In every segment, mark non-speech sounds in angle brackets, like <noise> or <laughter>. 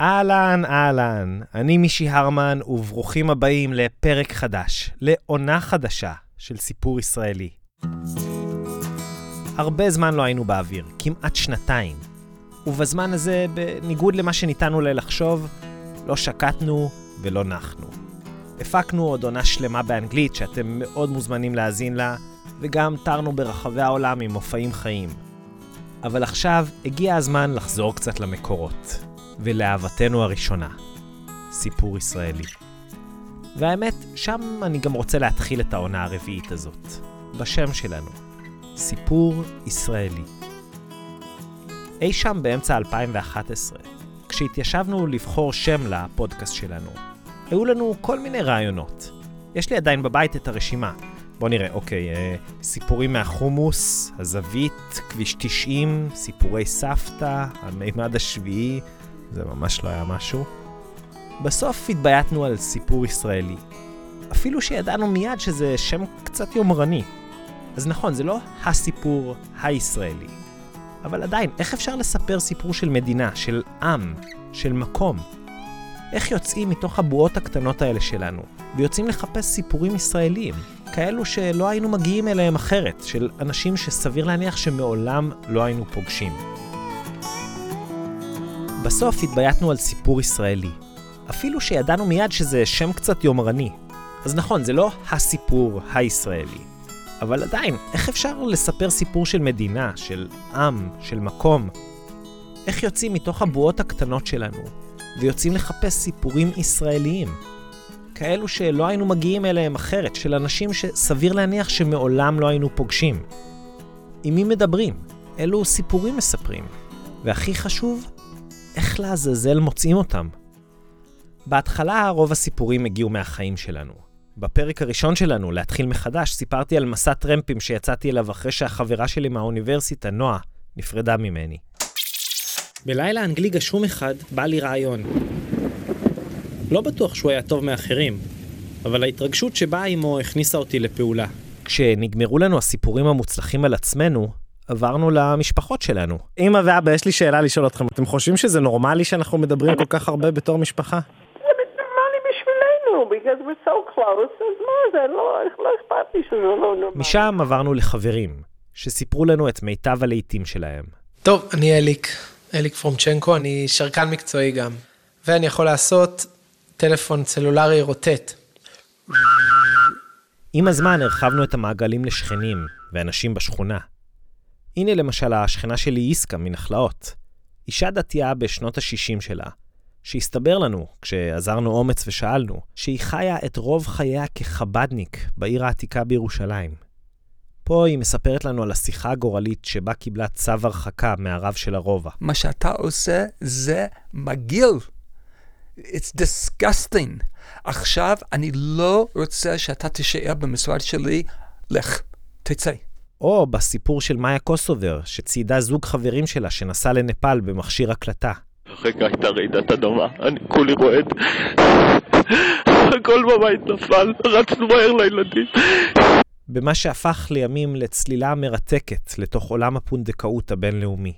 אהלן, אהלן, אני מישי הרמן, וברוכים הבאים לפרק חדש, לעונה חדשה של סיפור ישראלי. הרבה זמן לא היינו באוויר, כמעט שנתיים. ובזמן הזה, בניגוד למה שניתן אולי לחשוב, לא שקטנו ולא נחנו. הפקנו עוד עונה שלמה באנגלית שאתם מאוד מוזמנים להאזין לה, וגם טרנו ברחבי העולם עם מופעים חיים. אבל עכשיו הגיע הזמן לחזור קצת למקורות, ולאהבתנו הראשונה, סיפור ישראלי. והאמת, שם אני גם רוצה להתחיל את העונה הרביעית הזאת, בשם שלנו, סיפור ישראלי. אי שם באמצע 2011, כשהתיישבנו לבחור שם לפודקאסט שלנו, היו לנו כל מיני רעיונות. יש לי עדיין בבית את הרשימה. בואו נראה, אוקיי, אה, סיפורים מהחומוס, הזווית, כביש 90, סיפורי סבתא, המימד השביעי, זה ממש לא היה משהו. בסוף התבייתנו על סיפור ישראלי. אפילו שידענו מיד שזה שם קצת יומרני. אז נכון, זה לא הסיפור הישראלי. אבל עדיין, איך אפשר לספר סיפור של מדינה, של עם, של מקום? איך יוצאים מתוך הבועות הקטנות האלה שלנו, ויוצאים לחפש סיפורים ישראליים, כאלו שלא היינו מגיעים אליהם אחרת, של אנשים שסביר להניח שמעולם לא היינו פוגשים. בסוף התבייתנו על סיפור ישראלי, אפילו שידענו מיד שזה שם קצת יומרני. אז נכון, זה לא הסיפור הישראלי. אבל עדיין, איך אפשר לספר סיפור של מדינה, של עם, של מקום? איך יוצאים מתוך הבועות הקטנות שלנו, ויוצאים לחפש סיפורים ישראליים? כאלו שלא היינו מגיעים אליהם אחרת, של אנשים שסביר להניח שמעולם לא היינו פוגשים. עם מי מדברים? אילו סיפורים מספרים? והכי חשוב, איך לעזאזל מוצאים אותם? בהתחלה רוב הסיפורים הגיעו מהחיים שלנו. בפרק הראשון שלנו, להתחיל מחדש, סיפרתי על מסע טרמפים שיצאתי אליו אחרי שהחברה שלי מהאוניברסיטה, נועה, נפרדה ממני. בלילה אנגלי גשום אחד בא לי רעיון. לא בטוח שהוא היה טוב מאחרים, אבל ההתרגשות שבאה עמו הכניסה אותי לפעולה. כשנגמרו לנו הסיפורים המוצלחים על עצמנו, עברנו למשפחות שלנו. אמא ואבא, יש לי שאלה לשאול אתכם. אתם חושבים שזה נורמלי שאנחנו מדברים כל כך הרבה בתור משפחה? זה נורמלי בשבילנו, because we're so close, אז מה זה, לא, לא לא נורמלי. משם עברנו לחברים, שסיפרו לנו את מיטב הלהיטים שלהם. טוב, אני אליק, אליק פרומצ'נקו, אני שרקן מקצועי גם. ואני יכול לעשות טלפון סלולרי רוטט. עם הזמן הרחבנו את המעגלים לשכנים ואנשים בשכונה. הנה למשל השכנה שלי איסקה מנחלאות. אישה דתייה בשנות ה-60 שלה, שהסתבר לנו, כשעזרנו אומץ ושאלנו, שהיא חיה את רוב חייה כחבדניק בעיר העתיקה בירושלים. פה היא מספרת לנו על השיחה הגורלית שבה קיבלה צו הרחקה מהרב של הרובע. מה שאתה עושה זה מגעיל. It's disgusting. עכשיו אני לא רוצה שאתה תישאר במשרד שלי. לך, תצא. או בסיפור של מאיה קוסובר, שציידה זוג חברים שלה שנסע לנפאל במכשיר הקלטה. רגע הייתה רעידת אדמה, אני כולי רועד. הכל בבית נפל, רצנו מהר לילדים. במה שהפך לימים לצלילה מרתקת לתוך עולם הפונדקאות הבינלאומי.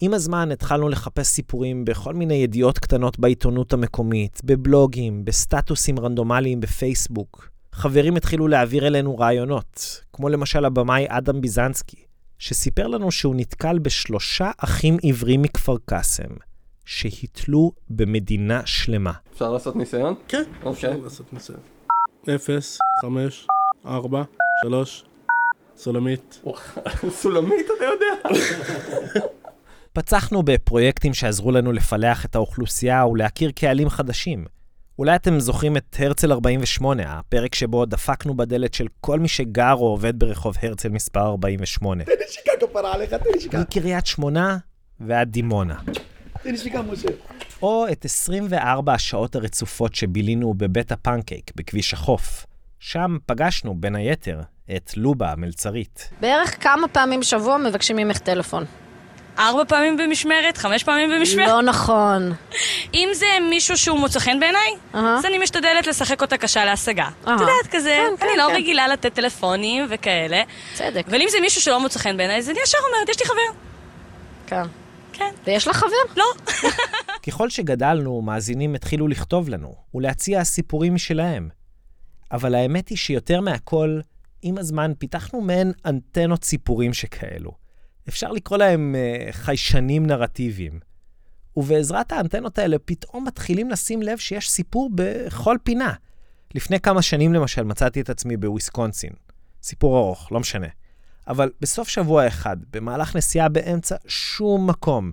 עם הזמן התחלנו לחפש סיפורים בכל מיני ידיעות קטנות בעיתונות המקומית, בבלוגים, בסטטוסים רנדומליים בפייסבוק. חברים התחילו להעביר אלינו רעיונות, כמו למשל הבמאי אדם ביזנסקי, שסיפר לנו שהוא נתקל בשלושה אחים עיוורים מכפר קאסם, שהתלו במדינה שלמה. אפשר לעשות ניסיון? כן, אוקיי. אפשר לעשות ניסיון. אפס, חמש, ארבע, שלוש, סולמית. סולמית אתה יודע? פצחנו בפרויקטים שעזרו לנו לפלח את האוכלוסייה ולהכיר קהלים חדשים. אולי אתם זוכרים את הרצל 48, הפרק שבו דפקנו בדלת של כל מי שגר או עובד ברחוב הרצל מספר 48. תן נשיקה כפרה עליך, תן נשיקה. מקריית שמונה ועד דימונה. תן נשיקה, משה. או את 24 השעות הרצופות שבילינו בבית הפנקייק בכביש החוף. שם פגשנו, בין היתר, את לובה המלצרית. בערך כמה פעמים בשבוע מבקשים ממך טלפון. ארבע פעמים במשמרת, חמש פעמים במשמרת. לא נכון. אם זה מישהו שהוא מוצא חן בעיניי, אהה. אז אני משתדלת לשחק אותה קשה להשגה. אהה. את יודעת, כזה, כן, כן, אני לא כן. רגילה לתת טלפונים וכאלה. צדק. אבל אם זה מישהו שלא מוצא חן בעיניי, אז אני ישר אומרת, יש לי חבר. כן. כן. ויש לך חבר? לא. <laughs> ככל שגדלנו, מאזינים התחילו לכתוב לנו ולהציע סיפורים משלהם. אבל האמת היא שיותר מהכל, עם הזמן פיתחנו מעין אנטנות סיפורים שכאלו. אפשר לקרוא להם uh, חיישנים נרטיביים. ובעזרת האנטנות האלה פתאום מתחילים לשים לב שיש סיפור בכל פינה. לפני כמה שנים למשל מצאתי את עצמי בוויסקונסין. סיפור ארוך, לא משנה. אבל בסוף שבוע אחד, במהלך נסיעה באמצע שום מקום,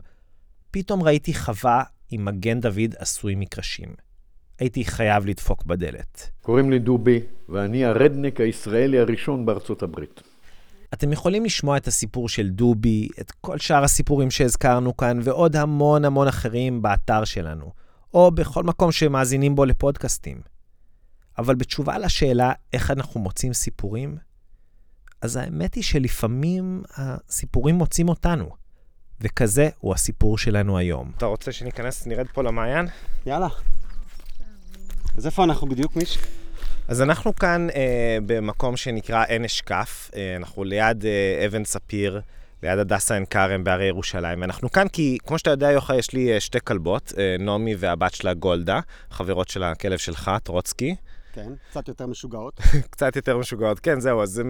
פתאום ראיתי חווה עם מגן דוד עשוי מקרשים. הייתי חייב לדפוק בדלת. קוראים לי דובי, ואני הרדנק הישראלי הראשון בארצות הברית. אתם יכולים לשמוע את הסיפור של דובי, את כל שאר הסיפורים שהזכרנו כאן, ועוד המון המון אחרים באתר שלנו, או בכל מקום שמאזינים בו לפודקאסטים. אבל בתשובה לשאלה איך אנחנו מוצאים סיפורים, אז האמת היא שלפעמים הסיפורים מוצאים אותנו, וכזה הוא הסיפור שלנו היום. אתה רוצה שניכנס, נרד פה למעיין? יאללה. אז איפה אנחנו בדיוק, מיש? אז אנחנו כאן אה, במקום שנקרא עין אשקף, אה, אנחנו ליד אה, אבן ספיר, ליד הדסה עין כרם בהרי ירושלים. ואנחנו כאן כי, כמו שאתה יודע, יוחאי, יש לי אה, שתי כלבות, אה, נעמי והבת שלה גולדה, חברות של הכלב שלך, טרוצקי. כן, קצת יותר משוגעות. <laughs> קצת יותר משוגעות, כן, זהו, אז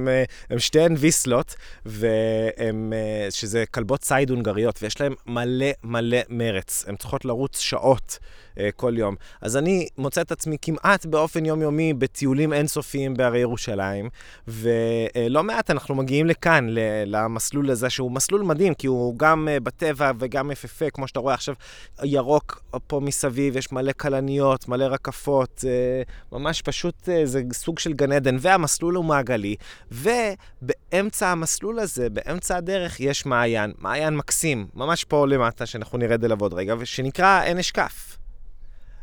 הן שתיהן ויסלות, והם, אה, שזה כלבות ציד הונגריות, ויש להן מלא מלא מרץ. הן צריכות לרוץ שעות. אה, כל יום. אז אני מוצא את עצמי כמעט באופן יומיומי בטיולים אינסופיים בהרי ירושלים, ולא מעט אנחנו מגיעים לכאן, למסלול הזה, שהוא מסלול מדהים, כי הוא גם אה, בטבע וגם יפהפה, כמו שאתה רואה עכשיו, ירוק פה מסביב, יש מלא כלניות, מלא רקפות, אה, ממש פשוט זה סוג של גן עדן, והמסלול הוא מעגלי, ובאמצע המסלול הזה, באמצע הדרך, יש מעיין, מעיין מקסים, ממש פה למטה, שאנחנו נרד אליו עוד רגע, ושנקרא עין אשקף.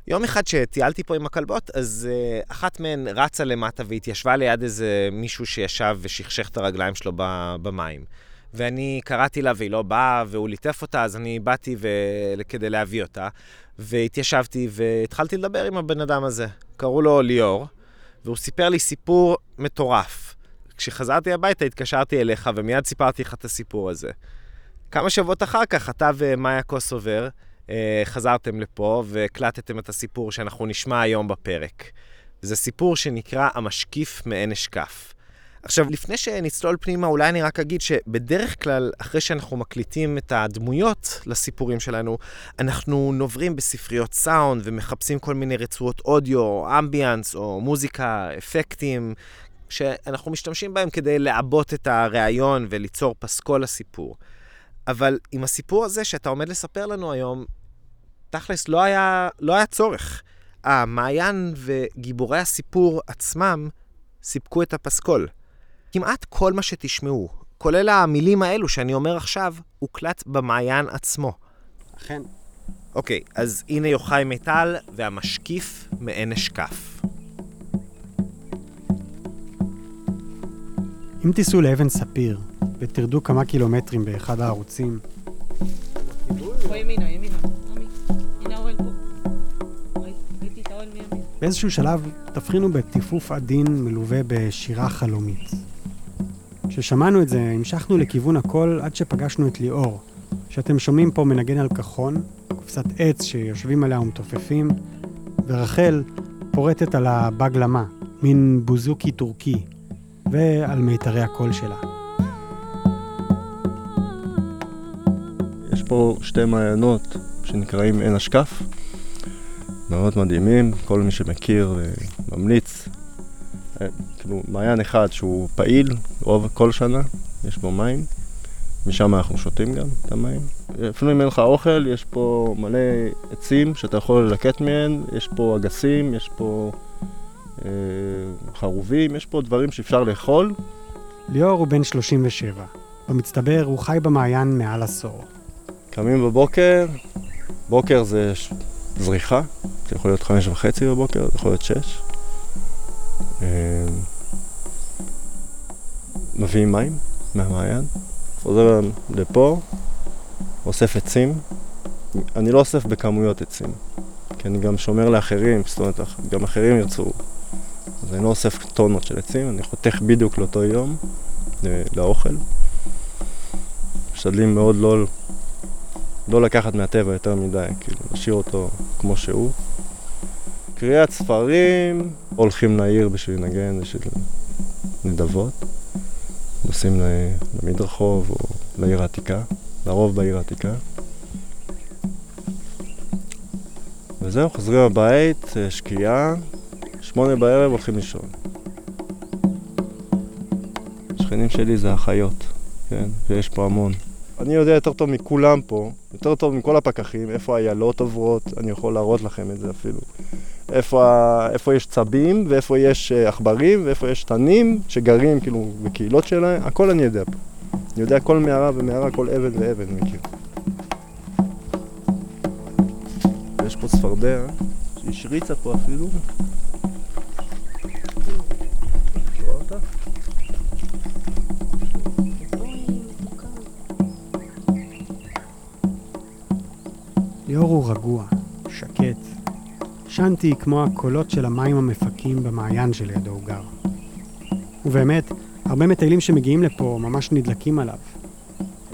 יום אחד שטיילתי פה עם הכלבות, אז uh, אחת מהן רצה למטה והתיישבה ליד איזה מישהו שישב ושכשך את הרגליים שלו במים. ואני קראתי לה והיא לא באה, והוא ליטף אותה, אז אני באתי ו... כדי להביא אותה, והתיישבתי והתחלתי לדבר עם הבן אדם הזה. קראו לו ליאור, והוא סיפר לי סיפור מטורף. כשחזרתי הביתה התקשרתי אליך ומיד סיפרתי לך את הסיפור הזה. כמה שבועות אחר כך, אתה ומאיה קוסובר, אה, חזרתם לפה והקלטתם את הסיפור שאנחנו נשמע היום בפרק. זה סיפור שנקרא המשקיף מעין אשקף. עכשיו, לפני שנצלול פנימה, אולי אני רק אגיד שבדרך כלל, אחרי שאנחנו מקליטים את הדמויות לסיפורים שלנו, אנחנו נוברים בספריות סאונד ומחפשים כל מיני רצועות אודיו, או אמביאנס, או מוזיקה, אפקטים, שאנחנו משתמשים בהם כדי לעבות את הריאיון וליצור פסקול לסיפור. אבל עם הסיפור הזה שאתה עומד לספר לנו היום, תכלס לא היה, לא היה צורך. המעיין וגיבורי הסיפור עצמם סיפקו את הפסקול. כמעט כל מה שתשמעו, כולל המילים האלו שאני אומר עכשיו, הוקלט במעיין עצמו. אכן. אוקיי, אז הנה יוחאי מיטל והמשקיף מעין אשקף. אם תיסעו לאבן ספיר, ותרדו כמה קילומטרים באחד הערוצים. באיזשהו שלב תבחינו בטיפוף עדין מלווה בשירה חלומית. כששמענו את זה, המשכנו לכיוון הכל עד שפגשנו את ליאור, שאתם שומעים פה מנגן על כחון, קופסת עץ שיושבים עליה ומתופפים, ורחל פורטת על הבגלמה, מין בוזוקי טורקי, ועל מיתרי הקול שלה. פה שתי מעיינות שנקראים עין השקף, מאוד מדהימים, כל מי שמכיר ממליץ. אה, כאילו, מעיין אחד שהוא פעיל רוב כל שנה, יש בו מים, משם אנחנו שותים גם את המים. אפילו אם אין לך אוכל, יש פה מלא עצים שאתה יכול ללקט מהם, יש פה אגסים, יש פה אה, חרובים, יש פה דברים שאפשר לאכול. ליאור הוא בן 37. במצטבר הוא חי במעיין מעל עשור. קמים בבוקר, בוקר זה זריחה, זה יכול להיות חמש וחצי בבוקר, זה יכול להיות שש. אמ, מביאים מים מהמעיין, חוזר לפה, אוסף עצים. אני לא אוסף בכמויות עצים, כי אני גם שומר לאחרים, זאת אומרת, גם אחרים ירצו. אז אני לא אוסף טונות של עצים, אני חותך בדיוק לאותו יום, לאוכל. משתדלים מאוד לא לא לקחת מהטבע יותר מדי, כאילו, להשאיר אותו כמו שהוא. קריאת ספרים, הולכים לעיר בשביל לנגן, בשביל נדבות. נוסעים למדרחוב או לעיר העתיקה, לרוב בעיר העתיקה. וזהו, חוזרים הבית, אה, שקיעה, שמונה בערב הולכים לישון. השכנים שלי זה החיות, כן? ויש פה המון. אני יודע יותר טוב מכולם פה, יותר טוב מכל הפקחים, איפה איילות עוברות, אני יכול להראות לכם את זה אפילו. איפה, איפה יש צבים, ואיפה יש אה, עכברים, ואיפה יש תנים שגרים כאילו בקהילות שלהם, הכל אני יודע פה. אני יודע כל מערה ומערה, כל אבן ואבן מכיר. יש פה צפרדע, שהשריצה פה אפילו. ליאור הוא רגוע. שנתי כמו הקולות של המים המפקים במעיין שלידו הוא גר. ובאמת, הרבה מטיילים שמגיעים לפה ממש נדלקים עליו.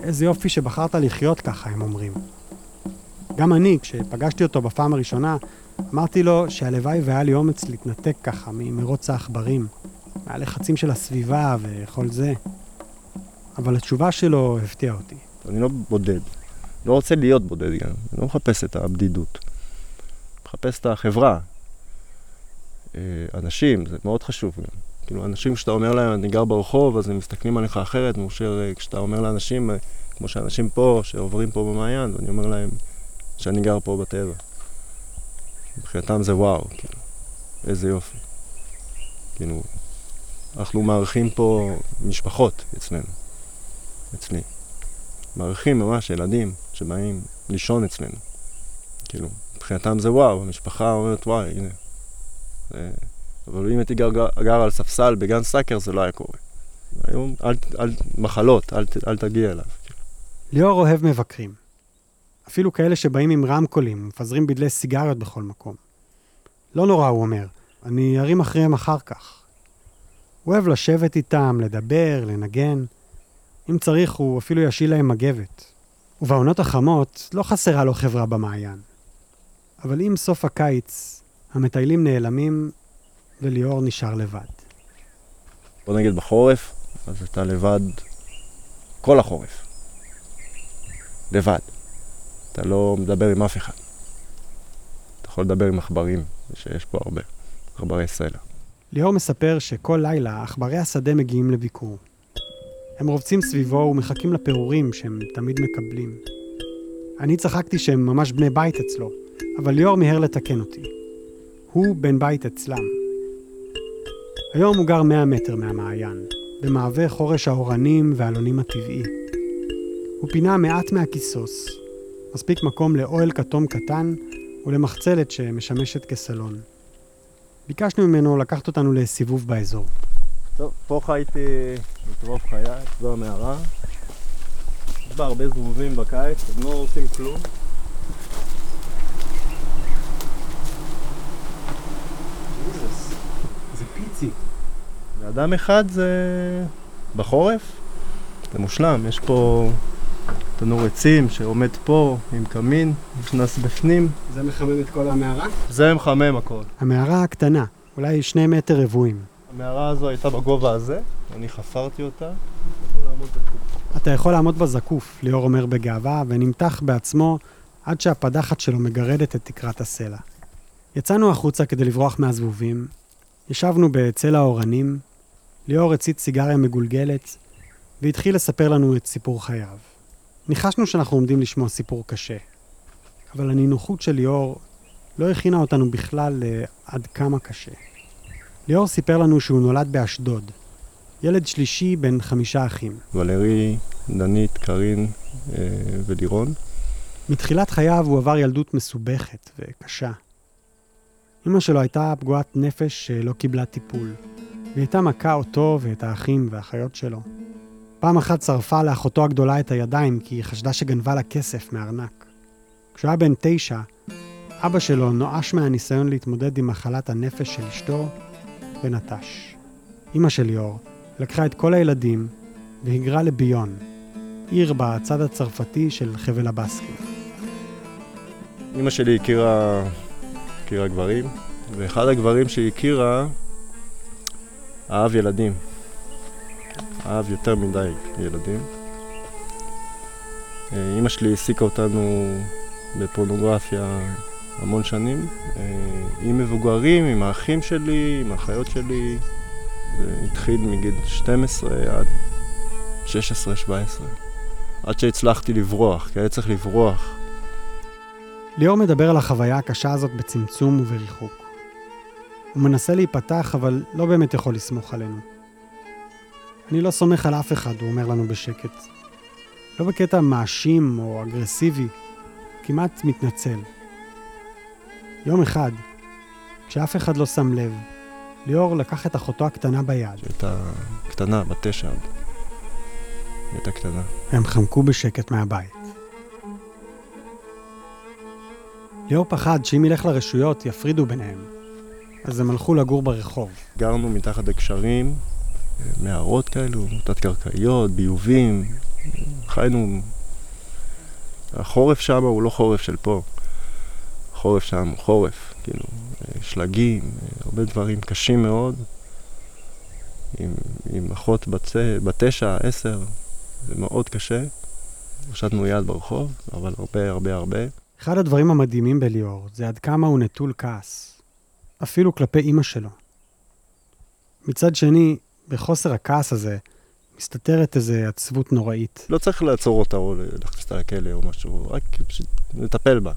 איזה יופי שבחרת לחיות ככה, הם אומרים. גם אני, כשפגשתי אותו בפעם הראשונה, אמרתי לו שהלוואי והיה לי אומץ להתנתק ככה ממרוץ העכברים, מהלחצים של הסביבה וכל זה. אבל התשובה שלו הפתיעה אותי. אני לא בודד. לא רוצה להיות בודד גם. אני לא מחפש את הבדידות. מחפש את החברה. אה, אנשים, זה מאוד חשוב. כאילו, אנשים, כשאתה אומר להם, אני גר ברחוב, אז הם מסתכלים עליך אחרת, מאשר אה, כשאתה אומר לאנשים, אה, כמו שאנשים פה, שעוברים פה במעיין, ואני אומר להם שאני גר פה בטבע. מבחינתם זה וואו, כאילו, איזה יופי. כאילו, אנחנו מארחים פה משפחות אצלנו, אצלי. מארחים ממש ילדים שבאים לישון אצלנו. כאילו, מבחינתם זה וואו, המשפחה אומרת וואי, הנה. זה... אבל אם הייתי גר, גר, גר על ספסל בגן סאקר זה לא היה קורה. היום, אל, אל, מחלות, אל, אל תגיע אליו. ליאור אוהב מבקרים. אפילו כאלה שבאים עם רמקולים ומפזרים בדלי סיגריות בכל מקום. לא נורא, הוא אומר, אני ארים אחריהם אחר כך. הוא אוהב לשבת איתם, לדבר, לנגן. אם צריך, הוא אפילו ישיל להם מגבת. ובעונות החמות לא חסרה לו חברה במעיין. אבל עם סוף הקיץ, המטיילים נעלמים וליאור נשאר לבד. בוא נגיד בחורף, אז אתה לבד כל החורף. לבד. אתה לא מדבר עם אף אחד. אתה יכול לדבר עם עכברים, שיש פה הרבה. עכברי סלע. ליאור מספר שכל לילה עכברי השדה מגיעים לביקור. הם רובצים סביבו ומחכים לפירורים שהם תמיד מקבלים. אני צחקתי שהם ממש בני בית אצלו, אבל ליאור מיהר לתקן אותי. הוא בן בית אצלם. היום הוא גר 100 מטר מהמעיין, במעבה חורש האורנים והאלונים הטבעי. הוא פינה מעט מהכיסוס, מספיק מקום לאוהל כתום קטן ולמחצלת שמשמשת כסלון. ביקשנו ממנו לקחת אותנו לסיבוב באזור. טוב, פה חייתי את רוב חיי, זו המערה. יש בה הרבה זבובים בקיץ, הם לא עושים כלום. פיצי. ואדם אחד זה בחורף, זה מושלם, יש פה תנור עצים שעומד פה עם קמין, נכנס בפנים, זה מחמם את כל המערה? זה מחמם הכל. המערה הקטנה, אולי שני מטר רבועים. המערה הזו הייתה בגובה הזה, אני חפרתי אותה. אתה יכול לעמוד בה זקוף, ליאור אומר בגאווה, ונמתח בעצמו עד שהפדחת שלו מגרדת את תקרת הסלע. יצאנו החוצה כדי לברוח מהזבובים, ישבנו בצל האורנים, ליאור הצית סיגריה מגולגלת, והתחיל לספר לנו את סיפור חייו. ניחשנו שאנחנו עומדים לשמוע סיפור קשה, אבל הנינוחות של ליאור לא הכינה אותנו בכלל לעד כמה קשה. ליאור סיפר לנו שהוא נולד באשדוד, ילד שלישי בין חמישה אחים. ולרי, דנית, קארין אה, ולירון. מתחילת חייו הוא עבר ילדות מסובכת וקשה. אמא שלו הייתה פגועת נפש שלא קיבלה טיפול, והיא הייתה מכה אותו ואת האחים והאחיות שלו. פעם אחת שרפה לאחותו הגדולה את הידיים כי היא חשדה שגנבה לה כסף מארנק. כשהוא היה בן תשע, אבא שלו נואש מהניסיון להתמודד עם מחלת הנפש של אשתו ונטש. אמא של ליאור לקחה את כל הילדים והיגרה לביון, עיר בצד הצרפתי של חבל הבסקים. אימא שלי הכירה, הכירה גברים, ואחד הגברים שהיא הכירה אהב ילדים. אהב יותר מדי ילדים. אה, אימא שלי העסיקה אותנו בפורנוגרפיה המון שנים, אה, עם מבוגרים, עם האחים שלי, עם האחיות שלי. זה התחיל מגיל 12 עד 16-17. עד שהצלחתי לברוח, כי היה צריך לברוח. ליאור מדבר על החוויה הקשה הזאת בצמצום ובריחוק. הוא מנסה להיפתח, אבל לא באמת יכול לסמוך עלינו. אני לא סומך על אף אחד, הוא אומר לנו בשקט. לא בקטע מאשים או אגרסיבי, כמעט מתנצל. יום אחד, כשאף אחד לא שם לב, ליאור לקח את אחותו הקטנה ביד. שהייתה קטנה, בת תשע עוד. הייתה קטנה. הם חמקו בשקט מהבית. ליאור פחד שאם ילך לרשויות יפרידו ביניהם, אז הם הלכו לגור ברחוב. גרנו מתחת לגשרים, מערות כאלו, תת-קרקעיות, ביובים, חיינו... החורף שם הוא לא חורף של פה. החורף שם הוא חורף, כאילו, שלגים, הרבה דברים קשים מאוד. עם, עם אחות בת תשע, עשר, זה מאוד קשה. הושטנו יד ברחוב, אבל הרבה הרבה הרבה. אחד הדברים המדהימים בליאור זה עד כמה הוא נטול כעס, אפילו כלפי אימא שלו. מצד שני, בחוסר הכעס הזה, מסתתרת איזו עצבות נוראית. לא צריך לעצור אותה או להכניס אותה לכלא או משהו, רק פשוט לטפל בה.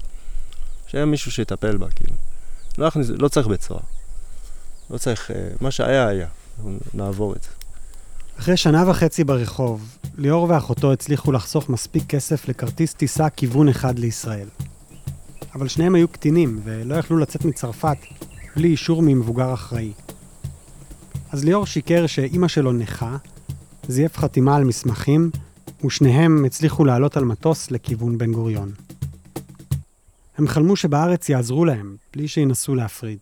שיהיה מישהו שיטפל בה, כאילו. לא, להכניס, לא צריך בית סוהר. לא צריך, אה, מה שהיה היה, נעבור את זה. אחרי שנה וחצי ברחוב, ליאור ואחותו הצליחו לחסוך מספיק כסף לכרטיס טיסה כיוון אחד לישראל. אבל שניהם היו קטינים ולא יכלו לצאת מצרפת בלי אישור ממבוגר אחראי. אז ליאור שיקר שאימא שלו נכה, זייף חתימה על מסמכים, ושניהם הצליחו לעלות על מטוס לכיוון בן גוריון. הם חלמו שבארץ יעזרו להם, בלי שינסו להפריד.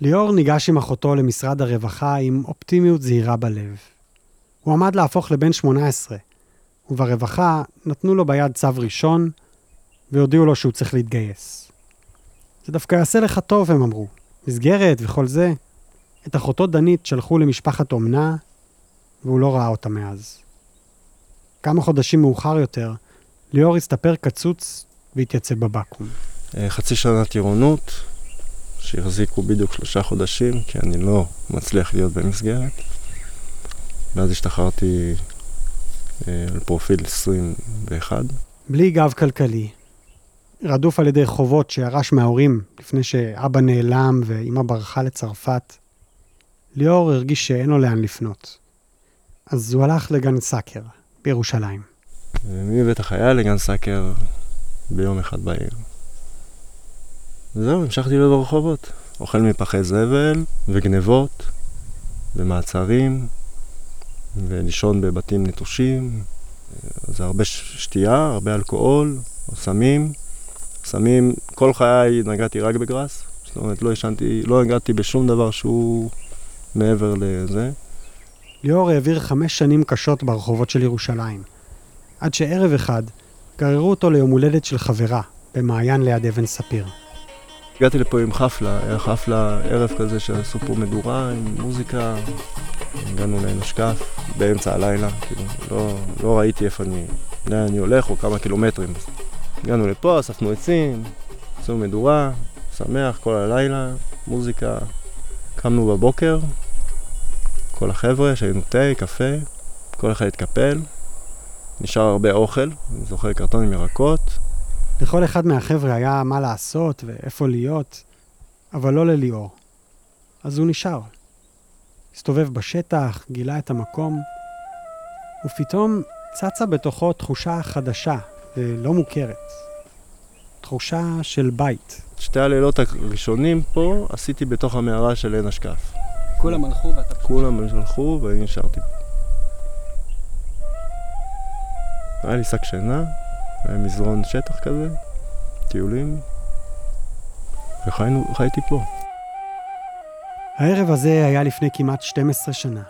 ליאור ניגש עם אחותו למשרד הרווחה עם אופטימיות זהירה בלב. הוא עמד להפוך לבן 18, וברווחה נתנו לו ביד צו ראשון, והודיעו לו שהוא צריך להתגייס. זה דווקא יעשה לך טוב, הם אמרו. מסגרת וכל זה. את אחותו דנית שלחו למשפחת אומנה, והוא לא ראה אותה מאז. כמה חודשים מאוחר יותר, ליאור הסתפר קצוץ והתייצב בבקו"ם. אה, חצי שנה טירונות, שהחזיקו בדיוק שלושה חודשים, כי אני לא מצליח להיות במסגרת. ואז השתחררתי אה, על פרופיל 21. בלי גב כלכלי, רדוף על ידי חובות שירש מההורים לפני שאבא נעלם ואימא ברחה לצרפת, ליאור הרגיש שאין לו לאן לפנות. אז הוא הלך לגן סאקר בירושלים. מבית החייל לגן סאקר ביום אחד בעיר. וזהו, המשכתי להיות ברחובות. אוכל מפחי זבל וגנבות ומעצרים ולישון בבתים נטושים. זה הרבה שתייה, הרבה אלכוהול, סמים. סמים, כל חיי נגעתי רק בגראס. זאת אומרת, לא ישנתי, לא נגעתי בשום דבר שהוא מעבר לזה. ליאור העביר חמש שנים קשות ברחובות של ירושלים. עד שערב אחד גררו אותו ליום הולדת של חברה, במעיין ליד אבן ספיר. הגעתי לפה עם חפלה, היה חפלה, ערב כזה שעשו פה מדורה עם מוזיקה. הגענו לעין השקף באמצע הלילה, כאילו, לא, לא ראיתי איפה אני, אני הולך או כמה קילומטרים. הגענו לפה, אספנו עצים, עשינו מדורה, שמח כל הלילה, מוזיקה. קמנו בבוקר, כל החבר'ה, שהיינו תה, קפה, כל אחד התקפל. נשאר הרבה אוכל, אני זוכר קרטון עם ירקות. לכל אחד מהחבר'ה היה מה לעשות ואיפה להיות, אבל לא לליאור. אז הוא נשאר. הסתובב בשטח, גילה את המקום, ופתאום צצה בתוכו תחושה חדשה ולא מוכרת. תחושה של בית. שתי הלילות הראשונים פה עשיתי בתוך המערה של עין השקף. כולם הלכו ואתה... כולם הלכו ואני נשארתי. היה לי שק שינה, היה מזרון שטח כזה, טיולים, וחייתי פה. הערב הזה היה לפני כמעט 12 שנה.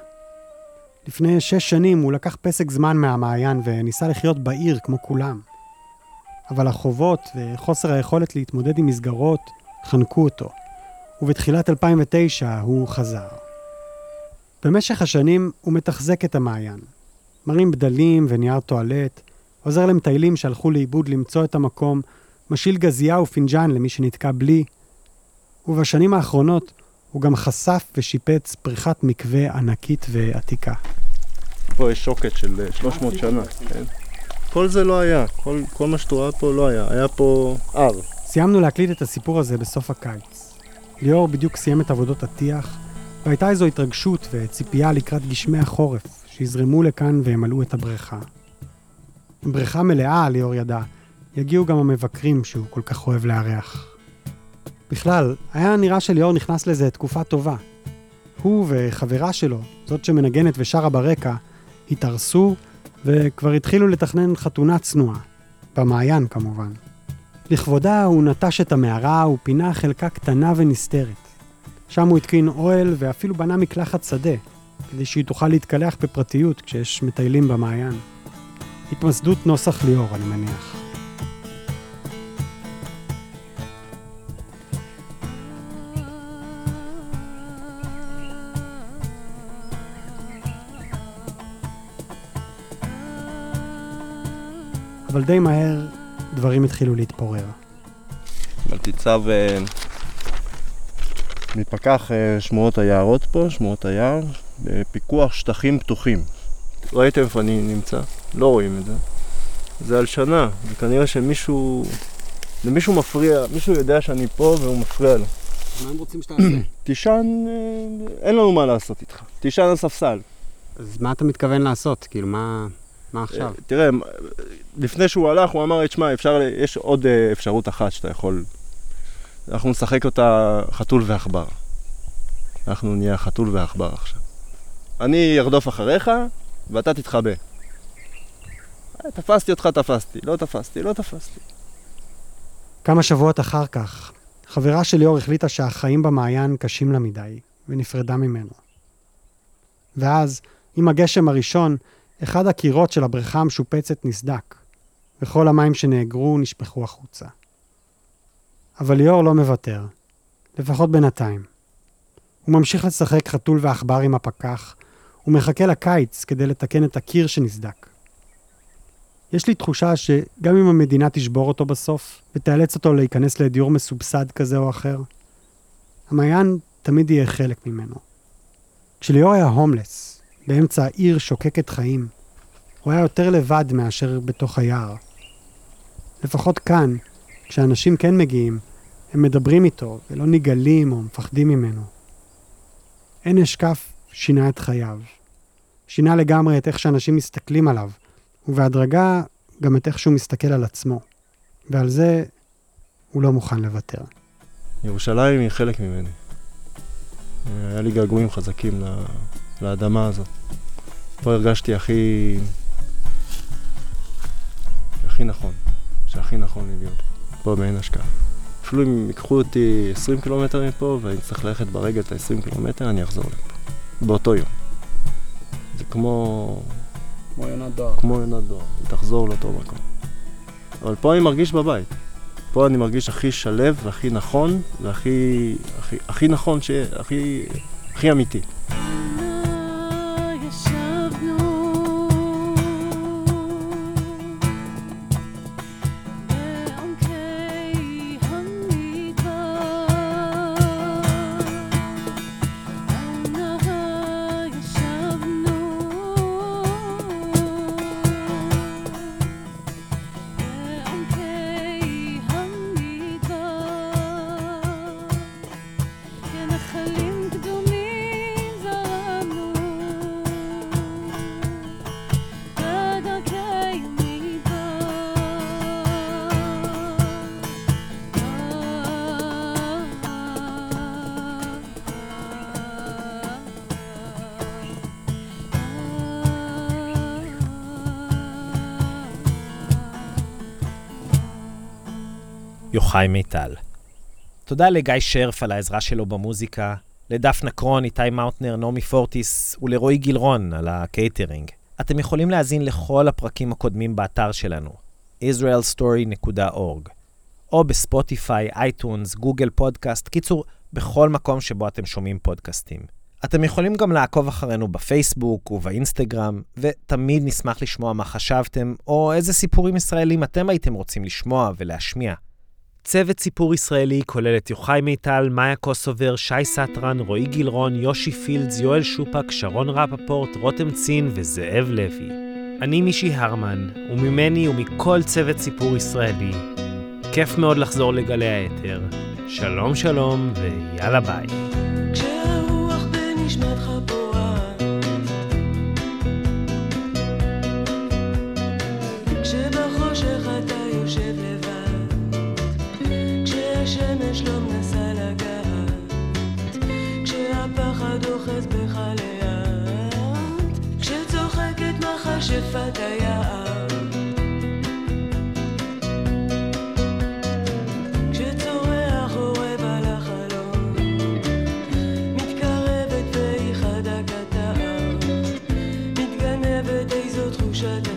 לפני שש שנים הוא לקח פסק זמן מהמעיין וניסה לחיות בעיר כמו כולם. אבל החובות וחוסר היכולת להתמודד עם מסגרות חנקו אותו, ובתחילת 2009 הוא חזר. במשך השנים הוא מתחזק את המעיין. מרים בדלים ונייר טואלט, עוזר למטיילים שהלכו לאיבוד למצוא את המקום, משאיל גזייה ופינג'אן למי שנתקע בלי, ובשנים האחרונות הוא גם חשף ושיפץ בריכת מקווה ענקית ועתיקה. פה יש שוקת של אה, 300 שנה, כן? כל זה לא היה, כל, כל מה שאת רואה פה לא היה, היה פה הר. סיימנו להקליט את הסיפור הזה בסוף הקיץ. ליאור בדיוק סיים את עבודות הטיח, והייתה איזו התרגשות וציפייה לקראת גשמי החורף, שיזרמו לכאן וימלאו את הבריכה. בריכה מלאה, ליאור ידע, יגיעו גם המבקרים שהוא כל כך אוהב לארח. בכלל, היה נראה שליאור נכנס לזה תקופה טובה. הוא וחברה שלו, זאת שמנגנת ושרה ברקע, התארסו וכבר התחילו לתכנן חתונה צנועה. במעיין כמובן. לכבודה הוא נטש את המערה ופינה חלקה קטנה ונסתרת. שם הוא התקין אוהל ואפילו בנה מקלחת שדה, כדי שהיא תוכל להתקלח בפרטיות כשיש מטיילים במעיין. התמסדות נוסח ליאור, אני מניח. אבל די מהר דברים התחילו להתפורר. מלטיצב אה, מפקח אה, שמורות היערות פה, שמורות היער, בפיקוח שטחים פתוחים. ראיתם איפה אני נמצא? לא רואים את זה. זה הלשנה, וכנראה שמישהו... למישהו מפריע, מישהו יודע שאני פה והוא מפריע לו. מה הם רוצים שתעשה? <clears throat> תישן, אה, אין לנו מה לעשות איתך. תישן על ספסל. אז מה אתה מתכוון לעשות? כאילו, מה, מה עכשיו? תראה, לפני שהוא הלך, הוא אמר לי, תשמע, אפשר, יש עוד אה, אפשרות אחת שאתה יכול... אנחנו נשחק אותה חתול ועכבר. אנחנו נהיה חתול ועכבר עכשיו. אני ארדוף אחריך, ואתה תתחבא. אה, תפסתי אותך, תפסתי. לא תפסתי, לא תפסתי. כמה שבועות אחר כך, חברה של ליאור החליטה שהחיים במעיין קשים לה מדי, ונפרדה ממנו. ואז, עם הגשם הראשון, אחד הקירות של הבריכה המשופצת נסדק, וכל המים שנאגרו נשפכו החוצה. אבל ליאור לא מוותר, לפחות בינתיים. הוא ממשיך לשחק חתול ועכבר עם הפקח, ומחכה לקיץ כדי לתקן את הקיר שנסדק. יש לי תחושה שגם אם המדינה תשבור אותו בסוף, ותאלץ אותו להיכנס לדיור מסובסד כזה או אחר, המעיין תמיד יהיה חלק ממנו. כשליאור היה הומלס, באמצע עיר שוקקת חיים, הוא היה יותר לבד מאשר בתוך היער. לפחות כאן, כשאנשים כן מגיעים, הם מדברים איתו ולא נגעלים או מפחדים ממנו. אין אשקף שינה את חייו. שינה לגמרי את איך שאנשים מסתכלים עליו, ובהדרגה גם את איך שהוא מסתכל על עצמו. ועל זה הוא לא מוכן לוותר. ירושלים היא חלק ממני. היה לי געגועים חזקים ל- לאדמה הזאת. פה הרגשתי הכי... הכי נכון, שהכי נכון לי להיות פה, פה בעין השקעה. אפילו אם ייקחו אותי 20 קילומטר מפה ואני צריך ללכת ברגל את ה-20 קילומטר, אני אחזור לפה. באותו יום. זה כמו... כמו יונת דואר. כמו יונת דואר, תחזור לאותו מקום. אבל פה אני מרגיש בבית. פה אני מרגיש הכי שלב והכי נכון והכי הכי, הכי נכון, ש... הכי, הכי אמיתי. יוחאי מיטל. תודה לגיא שרף על העזרה שלו במוזיקה, לדפנה קרון, איתי מאוטנר, נעמי פורטיס ולרועי גילרון על הקייטרינג. אתם יכולים להאזין לכל הפרקים הקודמים באתר שלנו, israelstory.org, או בספוטיפיי, iTunes, גוגל פודקאסט, קיצור, בכל מקום שבו אתם שומעים פודקאסטים. אתם יכולים גם לעקוב אחרינו בפייסבוק ובאינסטגרם, ותמיד נשמח לשמוע מה חשבתם, או איזה סיפורים ישראלים אתם הייתם רוצים לשמוע ולהשמיע. צוות סיפור ישראלי כולל את יוחאי מיטל, מאיה קוסובר, שי סתרן, רועי גילרון, יושי פילדס, יואל שופק, שרון רפפורט, רותם צין וזאב לוי. אני מישי הרמן, וממני ומכל צוות סיפור ישראלי. כיף מאוד לחזור לגלי האתר. שלום שלום ויאללה ביי. השמש לא מתקרבת תחושת